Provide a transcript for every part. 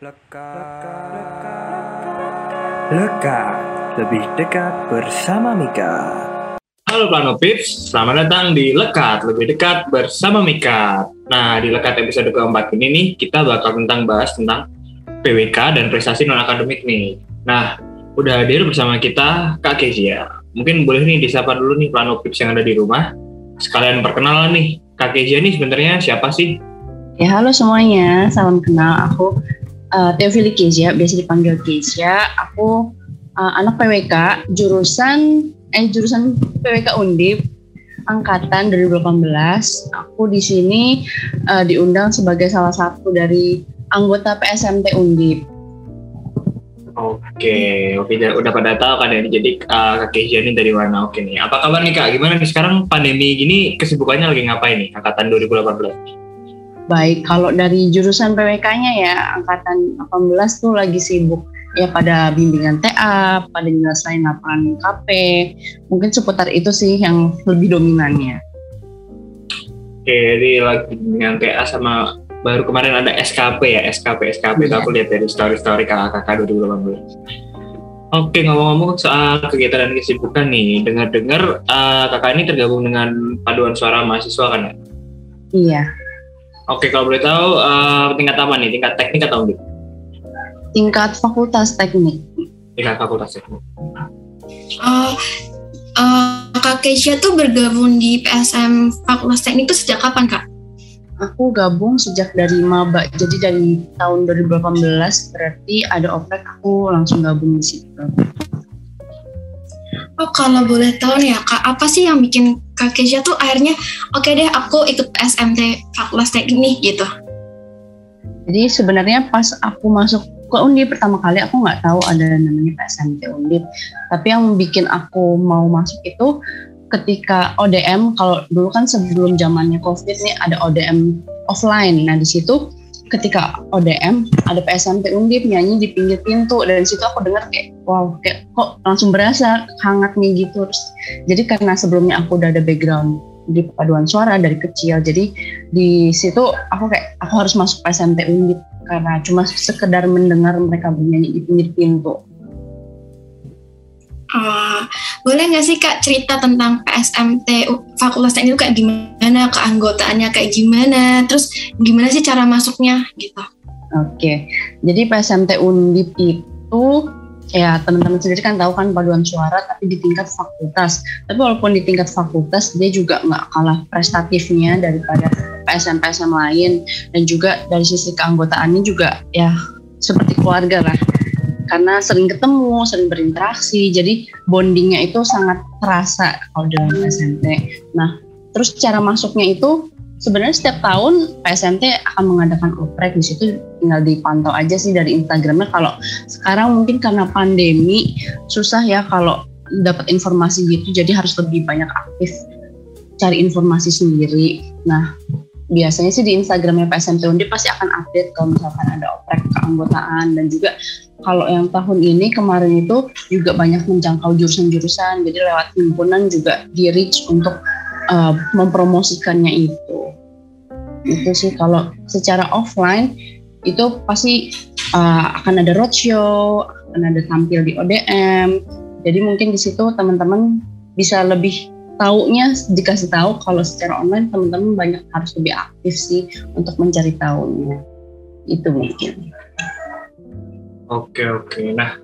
Lekat. Lekat. Lebih dekat bersama Mika. Halo Planopips, selamat datang di Lekat, lebih dekat bersama Mika. Nah, di Lekat episode keempat ini nih, kita bakal tentang bahas tentang PWK dan prestasi non-akademik nih. Nah, udah hadir bersama kita Kak Kezia. Mungkin boleh nih disapa dulu nih Planopips yang ada di rumah. Sekalian perkenalan nih, Kak Kezia nih sebenarnya siapa sih? Ya halo semuanya, salam kenal. Aku uh, Teofili Kezia, biasa dipanggil Kezia. Aku uh, anak PWK, jurusan eh jurusan PWK Undip angkatan 2018. Aku di sini uh, diundang sebagai salah satu dari anggota PSMT Undip. Oke, oke udah pada tahu kan ya. Jadi uh, Kak Kezia ini dari mana? Oke nih. Apa kabar nih Kak? Gimana nih sekarang pandemi gini kesibukannya lagi ngapain nih angkatan 2018? Baik, kalau dari jurusan PWK-nya ya angkatan 18 tuh lagi sibuk ya pada bimbingan TA, pada nyelesain laporan KP. Mungkin seputar itu sih yang lebih dominannya. Oke, jadi lagi bimbingan TA sama baru kemarin ada SKP ya, SKP, SKP itu Iya. aku lihat dari story-story kakak-kakak 2018. Oke, ngomong-ngomong soal kegiatan dan kesibukan nih, dengar-dengar uh, kakak ini tergabung dengan paduan suara mahasiswa kan ya? Iya, Oke, kalau boleh tahu uh, tingkat apa nih? Tingkat teknik atau enggak? tingkat fakultas teknik. Tingkat fakultas teknik. Oh, eh, Kak Keisha tuh bergabung di PSM Fakultas Teknik itu sejak kapan Kak? Aku gabung sejak dari maba, jadi dari tahun 2018 berarti ada oprek aku langsung gabung di situ. Oh kalau boleh tahu nih ya Kak, apa sih yang bikin Kak Keisha tuh akhirnya oke deh aku ikut PSMT Fakultas Teknik gitu? Jadi sebenarnya pas aku masuk ke Undip pertama kali aku nggak tahu ada namanya PSMT Undip. Tapi yang bikin aku mau masuk itu ketika ODM kalau dulu kan sebelum zamannya Covid nih ada ODM offline. Nah di situ ketika ODM ada PSMT Undip nyanyi di pinggir pintu dan situ aku dengar kayak wow kayak kok langsung berasa hangatnya gitu. Terus, jadi karena sebelumnya aku udah ada background di paduan suara dari kecil jadi di situ aku kayak aku harus masuk PSMT Undip karena cuma sekedar mendengar mereka bernyanyi di pinggir pintu. Eh, boleh nggak sih Kak cerita tentang PSMT Fakultas Teknik itu kayak gimana, keanggotaannya kayak gimana, terus gimana sih cara masuknya gitu? Oke, jadi PSMT Undip itu ya teman-teman sendiri kan tahu kan paduan suara tapi di tingkat fakultas. Tapi walaupun di tingkat fakultas dia juga nggak kalah prestatifnya daripada PSM-PSM lain dan juga dari sisi keanggotaannya juga ya seperti keluarga lah. Karena sering ketemu, sering berinteraksi, jadi bondingnya itu sangat terasa kalau dalam PSMT. Nah, terus cara masuknya itu sebenarnya setiap tahun PSMT akan mengadakan oprek. Di situ tinggal dipantau aja sih dari Instagramnya. Kalau sekarang mungkin karena pandemi susah ya kalau dapat informasi gitu. Jadi harus lebih banyak aktif cari informasi sendiri. Nah biasanya sih di Instagramnya PSMT Undip pasti akan update kalau misalkan ada oprek keanggotaan. Dan juga kalau yang tahun ini kemarin itu juga banyak menjangkau jurusan-jurusan. Jadi lewat himpunan juga di reach untuk uh, mempromosikannya itu. Itu sih kalau secara offline itu pasti uh, akan ada roadshow akan ada tampil di ODM jadi mungkin di situ teman-teman bisa lebih taunya dikasih tahu kalau secara online teman-teman banyak harus lebih aktif sih untuk mencari tahunya itu mungkin Oke oke. Nah,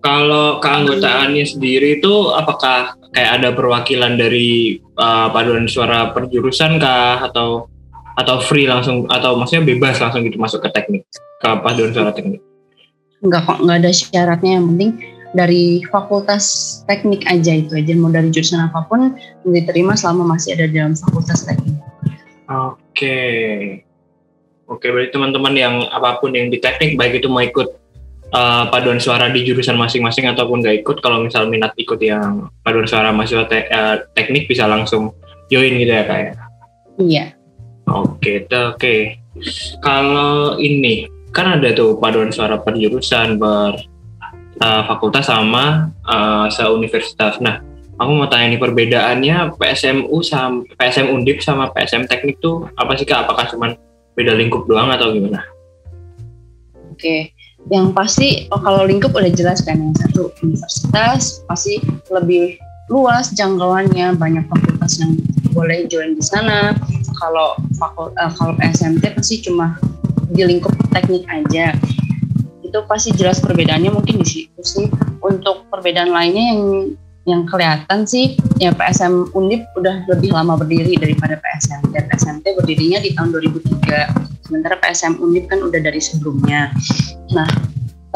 kalau keanggotaannya sendiri itu apakah kayak ada perwakilan dari uh, paduan suara perjurusan kah atau atau free langsung atau maksudnya bebas langsung gitu masuk ke teknik ke paduan suara teknik? nggak kok nggak ada syaratnya yang penting dari fakultas teknik aja itu aja mau dari jurusan apa pun diterima selama masih ada dalam fakultas teknik Oke. Oke, berarti teman-teman yang apa pun yang di teknik baik itu mau ikut uh, paduan suara di jurusan masing-masing ataupun nggak ikut kalau misal minat ikut yang paduan suara mahasiswa te- uh, teknik bisa langsung join gitu ya kayak. iya Oke, oke. Kalau ini kan ada tuh paduan suara per jurusan, per uh, fakultas sama uh, seuniversitas. Nah, aku mau tanya nih perbedaannya PSMU sama PSM Undip sama PSM Teknik tuh apa sih kak? Apakah cuma beda lingkup doang atau gimana? Oke, yang pasti oh, kalau lingkup udah jelas kan yang satu universitas pasti lebih luas jangkauannya banyak fakultas yang boleh join di sana. Kalau fakul uh, kalau SMT pasti cuma di lingkup teknik aja. Itu pasti jelas perbedaannya mungkin di situ sih. Untuk perbedaan lainnya yang yang kelihatan sih ya PSM Undip udah lebih lama berdiri daripada PSM dan SMT berdirinya di tahun 2003 sementara PSM Undip kan udah dari sebelumnya. Nah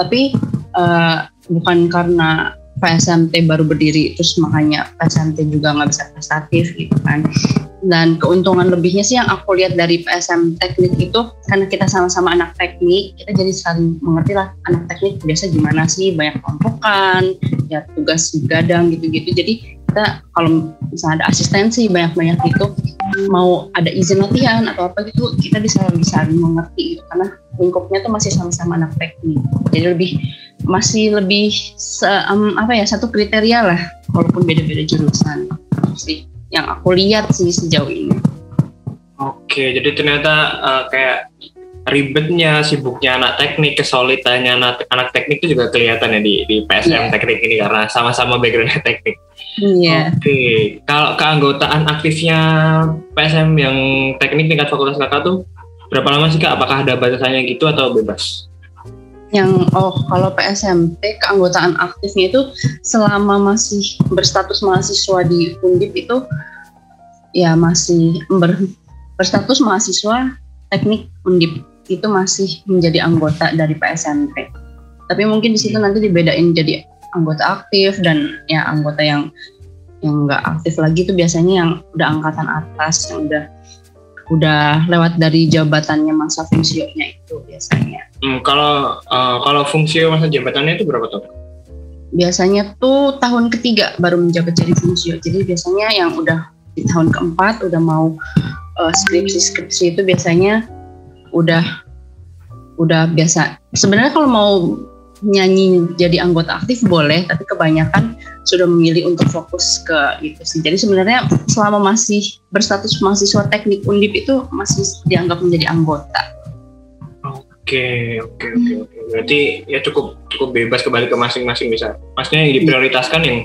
tapi uh, bukan karena PSMT baru berdiri terus makanya PSMT juga nggak bisa prestatif gitu kan. Dan keuntungan lebihnya sih yang aku lihat dari PSM teknik itu karena kita sama-sama anak teknik kita jadi saling mengerti lah anak teknik biasa gimana sih banyak kelompokan ya tugas gadang gitu-gitu. Jadi kita kalau misalnya ada asistensi banyak-banyak itu mau ada izin latihan atau apa gitu kita bisa bisa mengerti gitu karena lingkupnya tuh masih sama-sama anak teknik. Jadi lebih masih lebih se, um, apa ya satu kriteria lah walaupun beda-beda jurusan sih yang aku lihat sih sejauh ini. Oke, jadi ternyata uh, kayak ribetnya, sibuknya anak teknik, kesulitannya anak, anak teknik itu juga kelihatan ya di, di PSM yeah. teknik ini karena sama-sama backgroundnya teknik. Iya. Yeah. Oke, kalau keanggotaan aktifnya PSM yang teknik tingkat fakultas kakak tuh berapa lama sih kak? Apakah ada batasannya gitu atau bebas? Yang oh kalau PSMT keanggotaan aktifnya itu selama masih berstatus mahasiswa di Undip itu ya masih ber, berstatus mahasiswa teknik Undip itu masih menjadi anggota dari PSMT. Tapi mungkin di situ nanti dibedain jadi anggota aktif dan ya anggota yang yang nggak aktif lagi itu biasanya yang udah angkatan atas yang udah udah lewat dari jabatannya masa fungsinya itu biasanya. Hmm, kalau uh, kalau fungsi masa jabatannya itu berapa tahun? Biasanya tuh tahun ketiga baru menjabat jadi fungsi. Jadi biasanya yang udah di tahun keempat udah mau uh, skripsi skripsi itu biasanya udah udah biasa. Sebenarnya kalau mau nyanyi jadi anggota aktif boleh, tapi kebanyakan sudah memilih untuk fokus ke itu sih. Jadi sebenarnya selama masih berstatus mahasiswa teknik undip itu masih dianggap menjadi anggota. Oke, oke, oke, oke. Berarti ya cukup cukup bebas kembali ke masing-masing bisa. Maksudnya yang diprioritaskan yang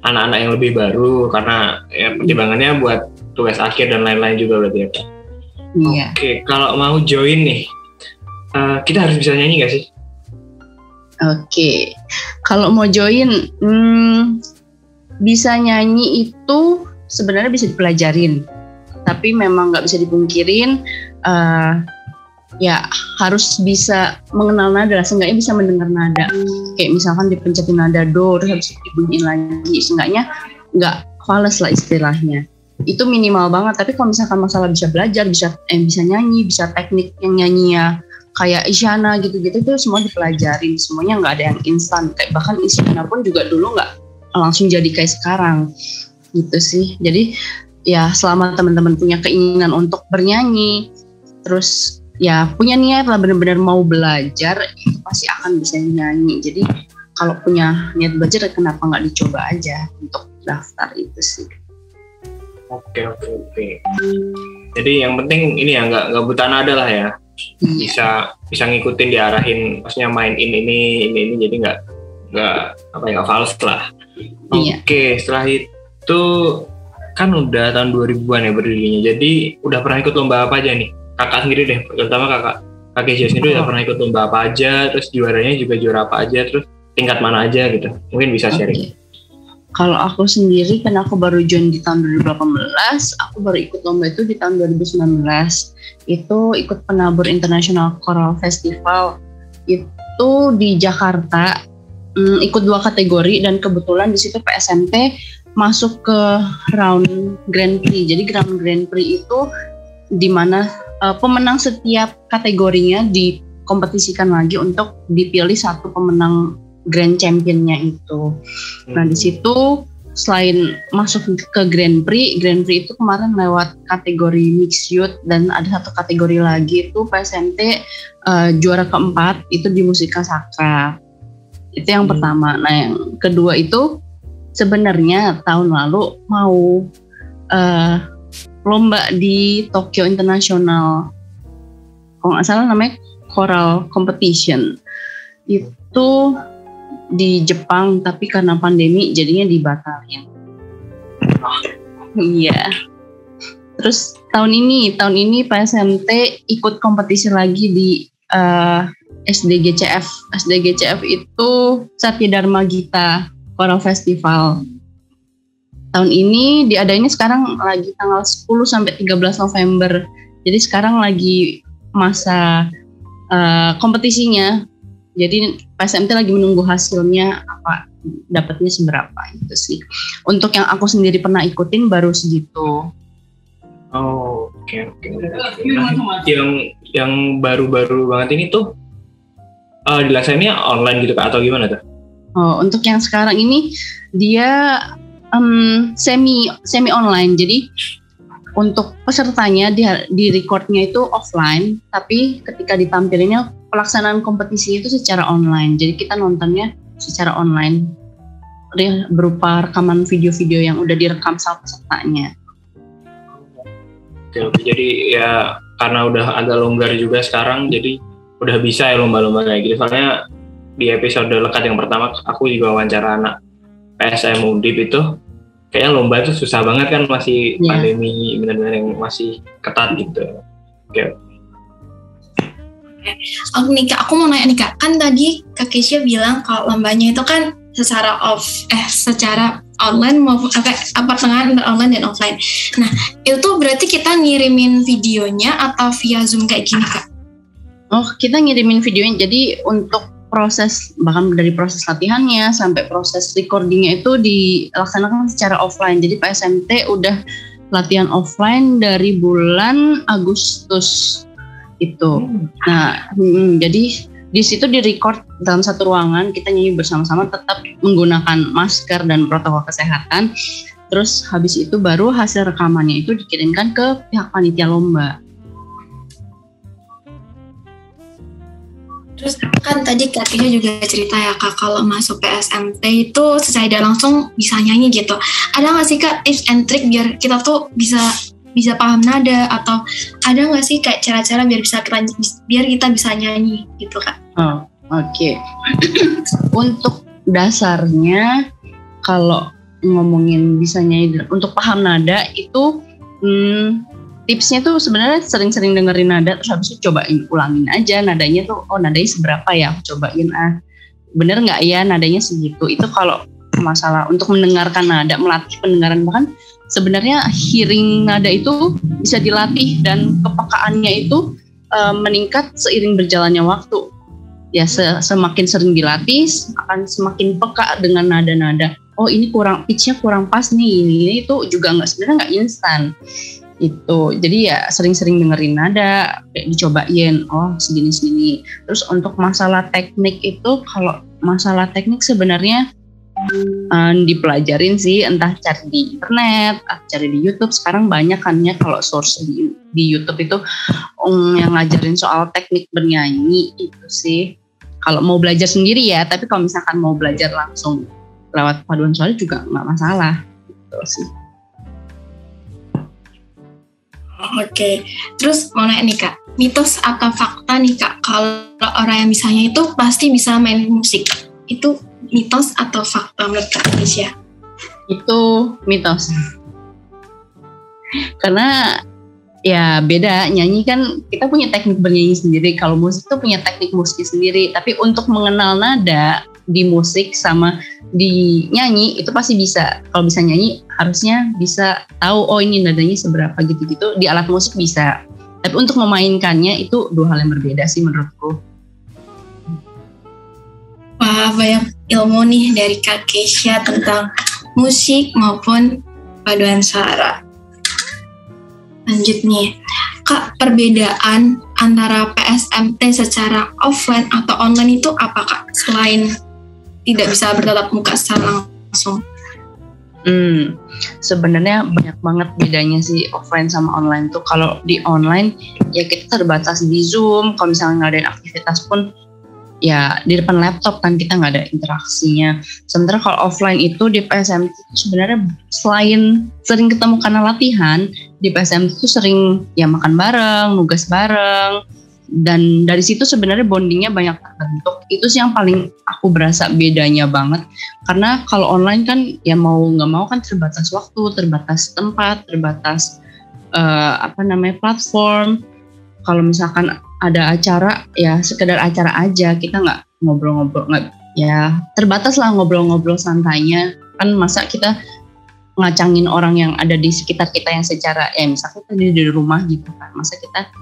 anak-anak yang lebih baru karena ya pertimbangannya buat tugas akhir dan lain-lain juga berarti ya, Pak. Iya. Oke, kalau mau join nih, uh, kita harus bisa nyanyi gak sih? Oke, kalau mau join, hmm, bisa nyanyi itu sebenarnya bisa dipelajarin, tapi memang nggak bisa dipungkirin, uh, ya harus bisa mengenal nada, seenggaknya bisa mendengar nada. Kayak misalkan dipencetin nada do, terus habis dibunyiin lagi, seenggaknya nggak fals lah istilahnya. Itu minimal banget, tapi kalau misalkan masalah bisa belajar, bisa eh, bisa nyanyi, bisa teknik yang nyanyinya kayak Isyana gitu-gitu tuh semua dipelajarin. Semuanya nggak ada yang instan. Kayak bahkan Isyana pun juga dulu nggak langsung jadi kayak sekarang. Gitu sih. Jadi ya selama teman-teman punya keinginan untuk bernyanyi terus ya punya niat lah benar-benar mau belajar itu pasti akan bisa nyanyi. Jadi kalau punya niat belajar kenapa nggak dicoba aja untuk daftar itu sih. Oke oke oke. Jadi yang penting ini ya nggak nggak buta nada lah ya Iya. bisa bisa ngikutin diarahin maksudnya main ini ini ini ini jadi nggak nggak apa ya nggak fals lah Iya. oke setelah itu kan udah tahun 2000-an ya berdirinya jadi udah pernah ikut lomba apa aja nih kakak sendiri deh terutama kakak kakek Jio sendiri udah Oh. pernah ikut lomba apa aja terus juaranya juga juara apa aja terus tingkat mana aja gitu mungkin bisa sharing Oke. Kalau aku sendiri kan aku baru join di tahun 2018, aku baru ikut lomba itu di tahun 2019. Itu ikut penabur International Choral Festival itu di Jakarta. Hmm, ikut dua kategori dan kebetulan di situ PSMT masuk ke round Grand Prix. Jadi round Grand Prix itu di mana eh, pemenang setiap kategorinya dikompetisikan lagi untuk dipilih satu pemenang Grand Championnya itu. Nah di situ selain masuk ke Grand Prix, Grand Prix itu kemarin lewat kategori mixed youth dan ada satu kategori lagi itu PSMT eh, juara keempat itu di musika saka. Itu yang Hmm. pertama. Nah yang kedua itu sebenarnya tahun lalu mau eh, lomba di Tokyo International. Kalau nggak salah namanya choral competition itu di Jepang tapi karena pandemi jadinya dibatalin. Iya. Terus tahun ini, tahun ini PSMT ikut kompetisi lagi di uh, SDGCF. SDGCF itu Satya Dharma Gita Choral Festival. Tahun ini diadainnya sekarang lagi tanggal 10 sampai 13 November. Jadi sekarang lagi masa uh, kompetisinya. Jadi PSMT lagi menunggu hasilnya apa dapatnya seberapa itu sih. Untuk yang aku sendiri pernah ikutin baru segitu. Oh, oke oke. Nah, yang yang baru-baru banget ini tuh uh, dilaksanainnya online gitu kak atau gimana tuh? Oh, untuk yang sekarang ini dia um, semi semi online. Jadi untuk pesertanya di, di recordnya itu offline, tapi ketika ditampilinnya pelaksanaan kompetisi itu secara online. Jadi kita nontonnya secara online berupa rekaman video-video yang udah direkam sama pesertanya. Oke, oke. Jadi ya karena udah agak longgar juga sekarang, jadi udah bisa ya lomba-lomba kayak gitu. Soalnya di episode lekat yang pertama aku juga wawancara anak PSM Undip itu kayaknya lomba itu susah banget kan masih yeah. pandemi benar-benar yang masih ketat gitu. Oke. Aku nih kak, aku mau nanya nih kak, kan tadi kak Keisha bilang kalau lombanya itu kan secara off, eh secara online maupun apa, apa tengah online dan offline. Nah itu berarti kita ngirimin videonya atau via zoom kayak gini kak? Oh kita ngirimin videonya, jadi untuk proses bahkan dari proses latihannya sampai proses recordingnya itu dilaksanakan secara offline. Jadi PSMT udah latihan offline dari bulan Agustus itu. Nah, hmm, jadi di situ di record dalam satu ruangan kita nyanyi bersama-sama tetap menggunakan masker dan protokol kesehatan. Terus habis itu baru hasil rekamannya itu dikirimkan ke pihak panitia lomba. Terus kan tadi Kak juga cerita ya Kak kalau masuk PSMT itu secara tidak langsung bisa nyanyi gitu. Ada nggak sih Kak tips and trick biar kita tuh bisa bisa paham nada atau ada nggak sih kayak cara-cara biar bisa kita biar kita bisa nyanyi gitu Kak? Oh, oke. Okay. Untuk dasarnya kalau ngomongin bisa nyanyi untuk paham nada itu hmm, tipsnya tuh sebenarnya sering-sering dengerin nada terus habis itu cobain ulangin aja nadanya tuh oh nadanya seberapa ya cobain ah bener nggak ya nadanya segitu itu kalau masalah untuk mendengarkan nada melatih pendengaran bahkan sebenarnya hearing nada itu bisa dilatih dan kepekaannya itu uh, meningkat seiring berjalannya waktu. Ya se semakin sering dilatih akan semakin peka dengan nada-nada. Oh ini kurang pitchnya kurang pas nih ini, itu juga nggak sebenarnya nggak instan. Itu jadi ya sering-sering dengerin nada kayak dicobain oh segini segini terus untuk masalah teknik itu kalau masalah teknik sebenarnya um, dipelajarin sih entah cari di internet atau cari di YouTube. Sekarang banyak kan ya kalau source di, di YouTube itu um, yang ngajarin soal teknik bernyanyi itu sih. Kalau mau belajar sendiri ya tapi kalau misalkan mau belajar langsung lewat paduan suara juga nggak masalah gitu sih. Oke, terus mau nanya nih kak, mitos atau fakta nih kak, kalau orang yang misalnya itu pasti bisa main musik, itu mitos atau fakta menurut kak Indonesia? Itu mitos. Karena ya beda. Nyanyi kan kita punya teknik bernyanyi sendiri. Kalau musik tuh punya teknik musik sendiri. Tapi untuk mengenal nada di musik sama di nyanyi itu pasti bisa. Kalau bisa nyanyi harusnya bisa tahu oh ini nadanya seberapa gitu-gitu. Di alat musik bisa. Tapi untuk memainkannya itu dua hal yang berbeda sih menurutku Wah banyak ilmu nih dari Kak Keisha tentang musik maupun paduan suara lanjut nih Kak perbedaan antara PSMT secara offline atau online itu apa Kak selain tidak bisa bertatap muka secara langsung? Hmm, sebenarnya banyak banget bedanya sih offline sama online tuh. Kalau di online ya kita terbatas di Zoom. Kalau misalnya ngadain aktivitas pun ya di depan laptop kan kita nggak ada interaksinya. Sementara kalau offline itu di PSM itu sebenarnya selain sering ketemu karena latihan, di PSM itu sering ya makan bareng, nugas bareng, dan dari situ sebenarnya bondingnya banyak terbentuk. Itu sih yang paling aku berasa bedanya banget. Karena kalau online kan ya mau nggak mau kan terbatas waktu terbatas tempat terbatas uh, apa namanya platform. Kalau misalkan ada acara ya sekedar acara aja. Kita nggak ngobrol-ngobrol nggak ya terbatas lah ngobrol-ngobrol santainya. Kan masa kita ngacangin orang yang ada di sekitar kita yang secara ya misalnya kita di, rumah gitu kan. Masa kita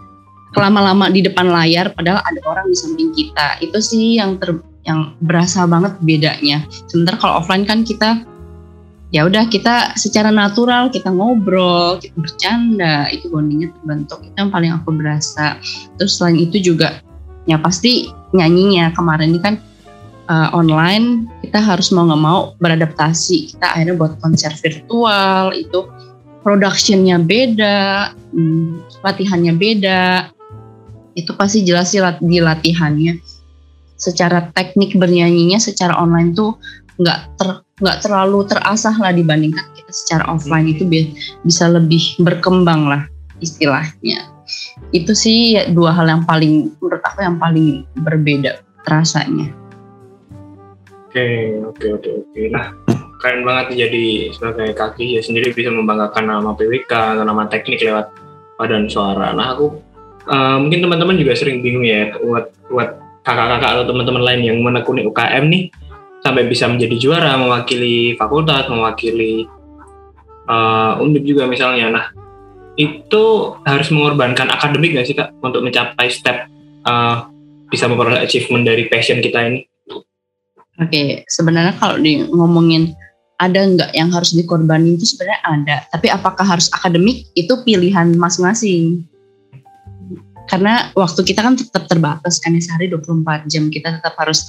lama-lama di depan layar padahal ada orang di samping kita. Itu sih yang ter yang berasa banget bedanya. Sementara kalau offline kan kita ya udah kita secara natural kita ngobrol kita bercanda itu bondingnya terbentuk itu yang paling aku berasa. Terus selain itu juga ya pasti nyanyinya. Kemarin ini kan uh, online kita harus mau nggak mau beradaptasi. Kita akhirnya buat konser virtual itu productionnya beda hmm, latihannya beda. Itu pasti jelas sih di latihannya. Secara teknik bernyanyinya secara online tuh nggak ter nggak terlalu terasah lah dibandingkan kita secara offline itu bisa lebih berkembang lah istilahnya. Itu sih dua hal yang paling menurut aku yang paling berbeda terasanya oke oke oke oke. Nah keren banget jadi sebagai kaki ya sendiri bisa membanggakan nama PWK atau nama teknik lewat padan suara. Nah aku uh, mungkin teman-teman juga sering bingung ya buat buat kakak-kakak atau teman-teman lain yang menekuni UKM nih sampai bisa menjadi juara mewakili fakultas mewakili uh, undip juga misalnya. Nah itu harus mengorbankan akademik nggak sih kak untuk mencapai step uh, bisa memperoleh achievement dari passion kita ini? Oke okay. sebenarnya kalau di ngomongin ada nggak yang harus dikorbanin itu sebenarnya ada. Tapi apakah harus akademik itu pilihan masing-masing. Karena waktu kita kan tetap terbatas kan ya sehari 24 jam kita tetap harus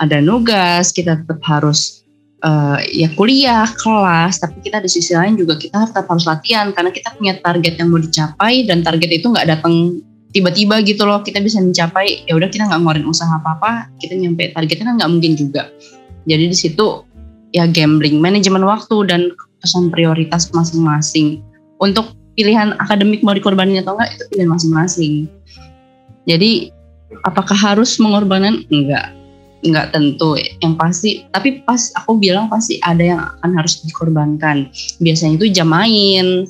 ada nugas, kita tetap harus uh, ya kuliah, kelas, tapi kita di sisi lain juga kita tetap harus latihan karena kita punya target yang mau dicapai dan target itu nggak datang tiba-tiba gitu loh. Kita bisa mencapai ya udah kita nggak ngeluarin usaha apa-apa kita nyampe targetnya kan nggak mungkin juga. Jadi di situ ya gambling manajemen waktu dan pesan prioritas masing-masing. Untuk pilihan akademik mau dikorbanin atau enggak itu pilihan masing-masing. Jadi apakah harus mengorbankan? Enggak nggak tentu. Yang pasti tapi pas aku bilang pasti ada yang akan harus dikorbankan. Biasanya itu jam main.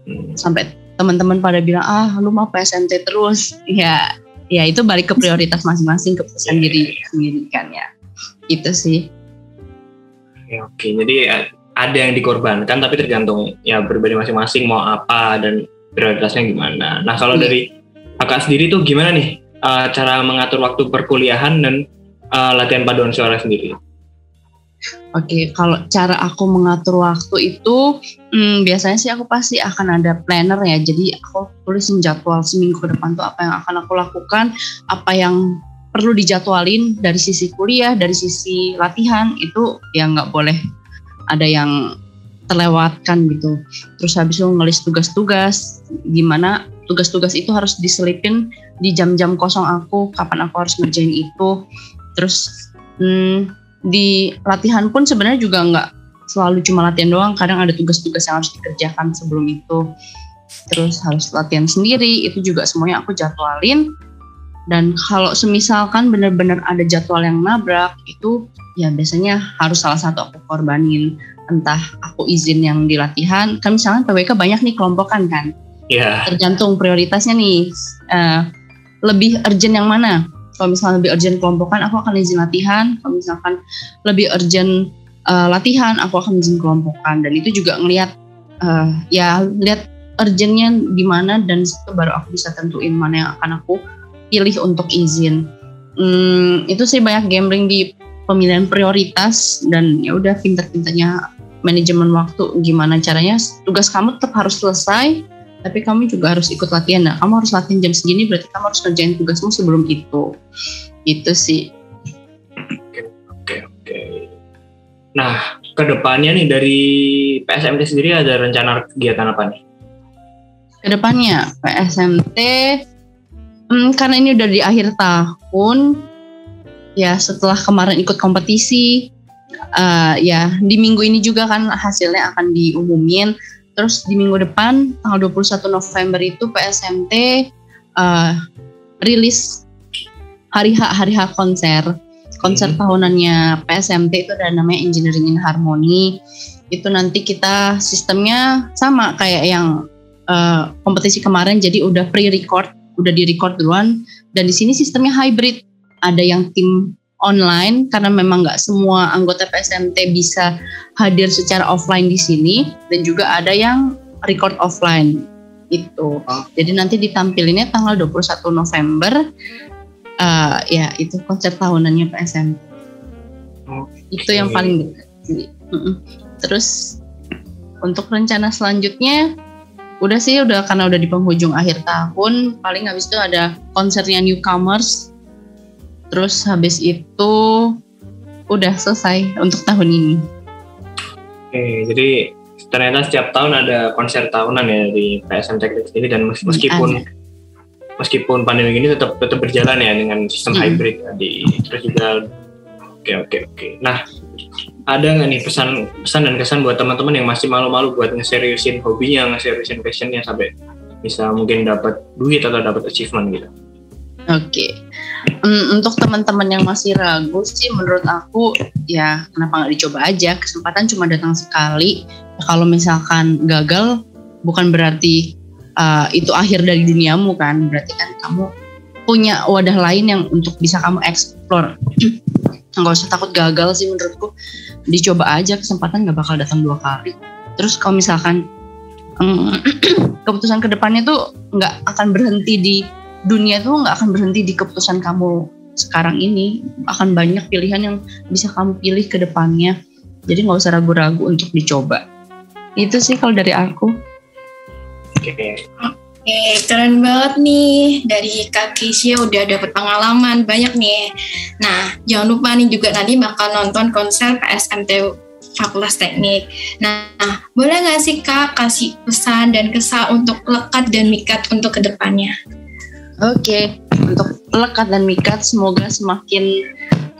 Hmm. sampai teman-teman pada bilang ah lu mau PSMT terus. Ya ya itu balik ke prioritas masing-masing keputusan diri sendiri kan ya. Itu sih. Ya, oke. Jadi ya, ada yang dikorbankan tapi tergantung ya berbeda masing-masing mau apa dan prioritasnya gimana. Nah kalau hmm. dari kakak sendiri tuh gimana nih uh, cara mengatur waktu perkuliahan dan uh, latihan paduan suara sendiri? Oke, kalau cara aku mengatur waktu itu, hmm, biasanya sih aku pasti akan ada planner ya. Jadi aku tulisin jadwal seminggu ke depan tuh apa yang akan aku lakukan, apa yang perlu dijadwalin dari sisi kuliah, dari sisi latihan itu ya nggak boleh ada yang terlewatkan gitu. Terus habis itu ngelis tugas-tugas, gimana tugas-tugas itu harus diselipin di jam-jam kosong aku, kapan aku harus ngerjain itu terus hmm, di latihan pun sebenarnya juga nggak selalu cuma latihan doang. Kadang ada tugas-tugas yang harus dikerjakan sebelum itu. Terus harus latihan sendiri. Itu juga semuanya aku jadwalin. Dan kalau semisalkan benar-benar ada jadwal yang nabrak itu ya biasanya harus salah satu aku korbanin. Entah aku izin yang di latihan. Kan misalnya PWK banyak nih kelompokan kan. Yeah. tergantung prioritasnya nih. Uh, lebih urgent yang mana kalau misalnya lebih urgent kelompokan aku akan izin latihan. Kalau misalkan lebih urgent uh, latihan aku akan izin kelompokan. Dan itu juga ngelihat uh, ya lihat urgentnya di mana dan itu baru aku bisa tentuin mana yang akan aku pilih untuk izin. Hmm, itu sih banyak gambling di pemilihan prioritas dan ya udah pinter-pinternya manajemen waktu gimana caranya. Tugas kamu tetap harus selesai tapi kamu juga harus ikut latihan. Nah kamu harus latihan jam segini berarti kamu harus kerjain tugasmu sebelum itu. Itu sih. Oke oke oke. Nah ke depannya nih dari PSMT sendiri ada rencana kegiatan apa nih? Ke depannya PSMT hmm, karena ini udah di akhir tahun ya setelah kemarin ikut kompetisi uh, ya di minggu ini juga kan hasilnya akan diumumin Terus di minggu depan tanggal 21 November itu PSMT uh, rilis hari H hari H konser. Konser Hmm. tahunannya PSMT itu ada namanya Engineering in Harmony. Itu nanti kita sistemnya sama kayak yang eh, kompetisi kemarin jadi udah pre-record udah di-record duluan. Dan di sini sistemnya hybrid. Ada yang tim online karena memang nggak semua anggota PSMT bisa hadir secara offline di sini dan juga ada yang record offline itu. Oh. Jadi nanti ditampilinnya tanggal 21 November eh, ya itu konser tahunannya PSMT. Itu yang paling dekat. Terus untuk rencana selanjutnya udah sih udah karena udah di penghujung akhir tahun paling habis itu ada konsernya newcomers terus habis itu udah selesai untuk tahun ini Oke, jadi ternyata setiap tahun ada konser tahunan ya di PSM Teknik sendiri dan mes- meskipun meskipun pandemi ini tetap tetap berjalan ya dengan sistem Hmm. hybrid tadi. Terus juga oke oke oke. Nah, ada nggak nih pesan pesan dan kesan buat teman-teman yang masih malu-malu buat ngeseriusin hobinya, ngeseriusin passionnya sampai bisa mungkin dapat duit atau dapat achievement gitu. Oke, Mm, untuk teman-teman yang masih ragu sih, menurut aku ya kenapa nggak dicoba aja? Kesempatan cuma datang sekali. Kalau misalkan gagal, bukan berarti uh, itu akhir dari duniamu kan? Berarti kan kamu punya wadah lain yang untuk bisa kamu explore. Nggak usah takut gagal sih menurutku. Dicoba aja, kesempatan nggak bakal datang dua kali. Terus kalau misalkan mm, keputusan ke depannya tuh nggak akan berhenti di dunia tuh nggak akan berhenti di keputusan kamu sekarang ini akan banyak pilihan yang bisa kamu pilih ke depannya jadi nggak usah ragu-ragu untuk dicoba itu sih kalau dari aku Oke. Oke, keren banget nih dari Kak Keisha udah dapet pengalaman banyak nih. Nah, jangan lupa nih juga nanti bakal nonton konser PSMT Fakultas Teknik. Nah, boleh nggak sih Kak kasih pesan dan kesan untuk lekat dan mikat untuk ke depannya? Oke, untuk lekat dan mikat semoga semakin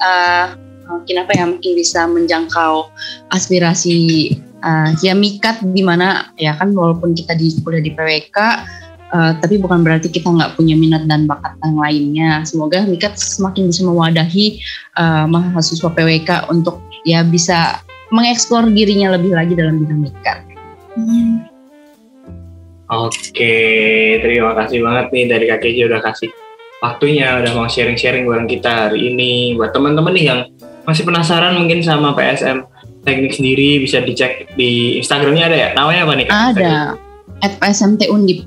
eh, makin apa ya, makin bisa menjangkau aspirasi eh, ya mikat di mana ya kan walaupun kita di kuliah di PWK eh, tapi bukan berarti kita nggak punya minat dan bakat yang lainnya. Semoga mikat semakin bisa mewadahi eh, mahasiswa PWK untuk ya bisa mengeksplor dirinya lebih lagi dalam bidang mikat. Hmm. Oke, terima kasih banget nih dari Kak Keji udah kasih waktunya, udah mau sharing-sharing bareng kita hari ini. Buat teman-teman nih yang masih penasaran mungkin sama PSM Teknik sendiri bisa dicek di Instagramnya ada ya? Namanya apa nih? Kak? Ada at PSMT Undip.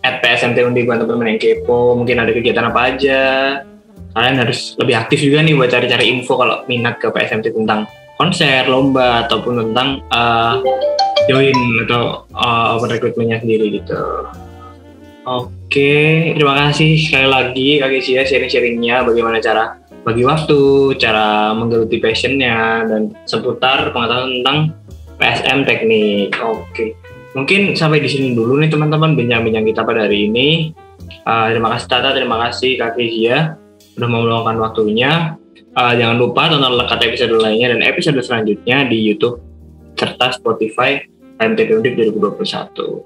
At PSMT Undi buat teman-teman yang kepo, mungkin ada kegiatan apa aja. Kalian harus lebih aktif juga nih buat cari-cari info kalau minat ke PSMT tentang konser, lomba, ataupun tentang uh, join atau uh, open recruitment-nya sendiri gitu. Oke, terima kasih sekali lagi Kak Kesia sharing-sharingnya bagaimana cara bagi waktu, cara menggeluti passionnya, dan seputar pengetahuan tentang PSM teknik. Oke, mungkin sampai di sini dulu nih teman-teman bincang-bincang kita pada hari ini. Uh, terima kasih Tata, terima kasih Kak Kesia sudah meluangkan waktunya. Uh, jangan lupa tonton lekat episode lainnya dan episode selanjutnya di YouTube serta Spotify MTP Undip 2021.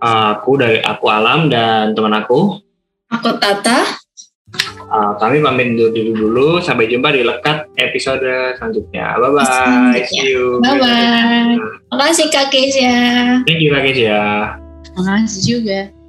Aku dari aku Alam dan teman aku. Aku Tata. Uh, kami pamit undur diri dulu. Sampai jumpa di lekat episode selanjutnya. Bye bye. Selanjutnya. See you. Bye-bye. Makasih Kak Keisha. Thank you Kak Kesia. Makasih juga.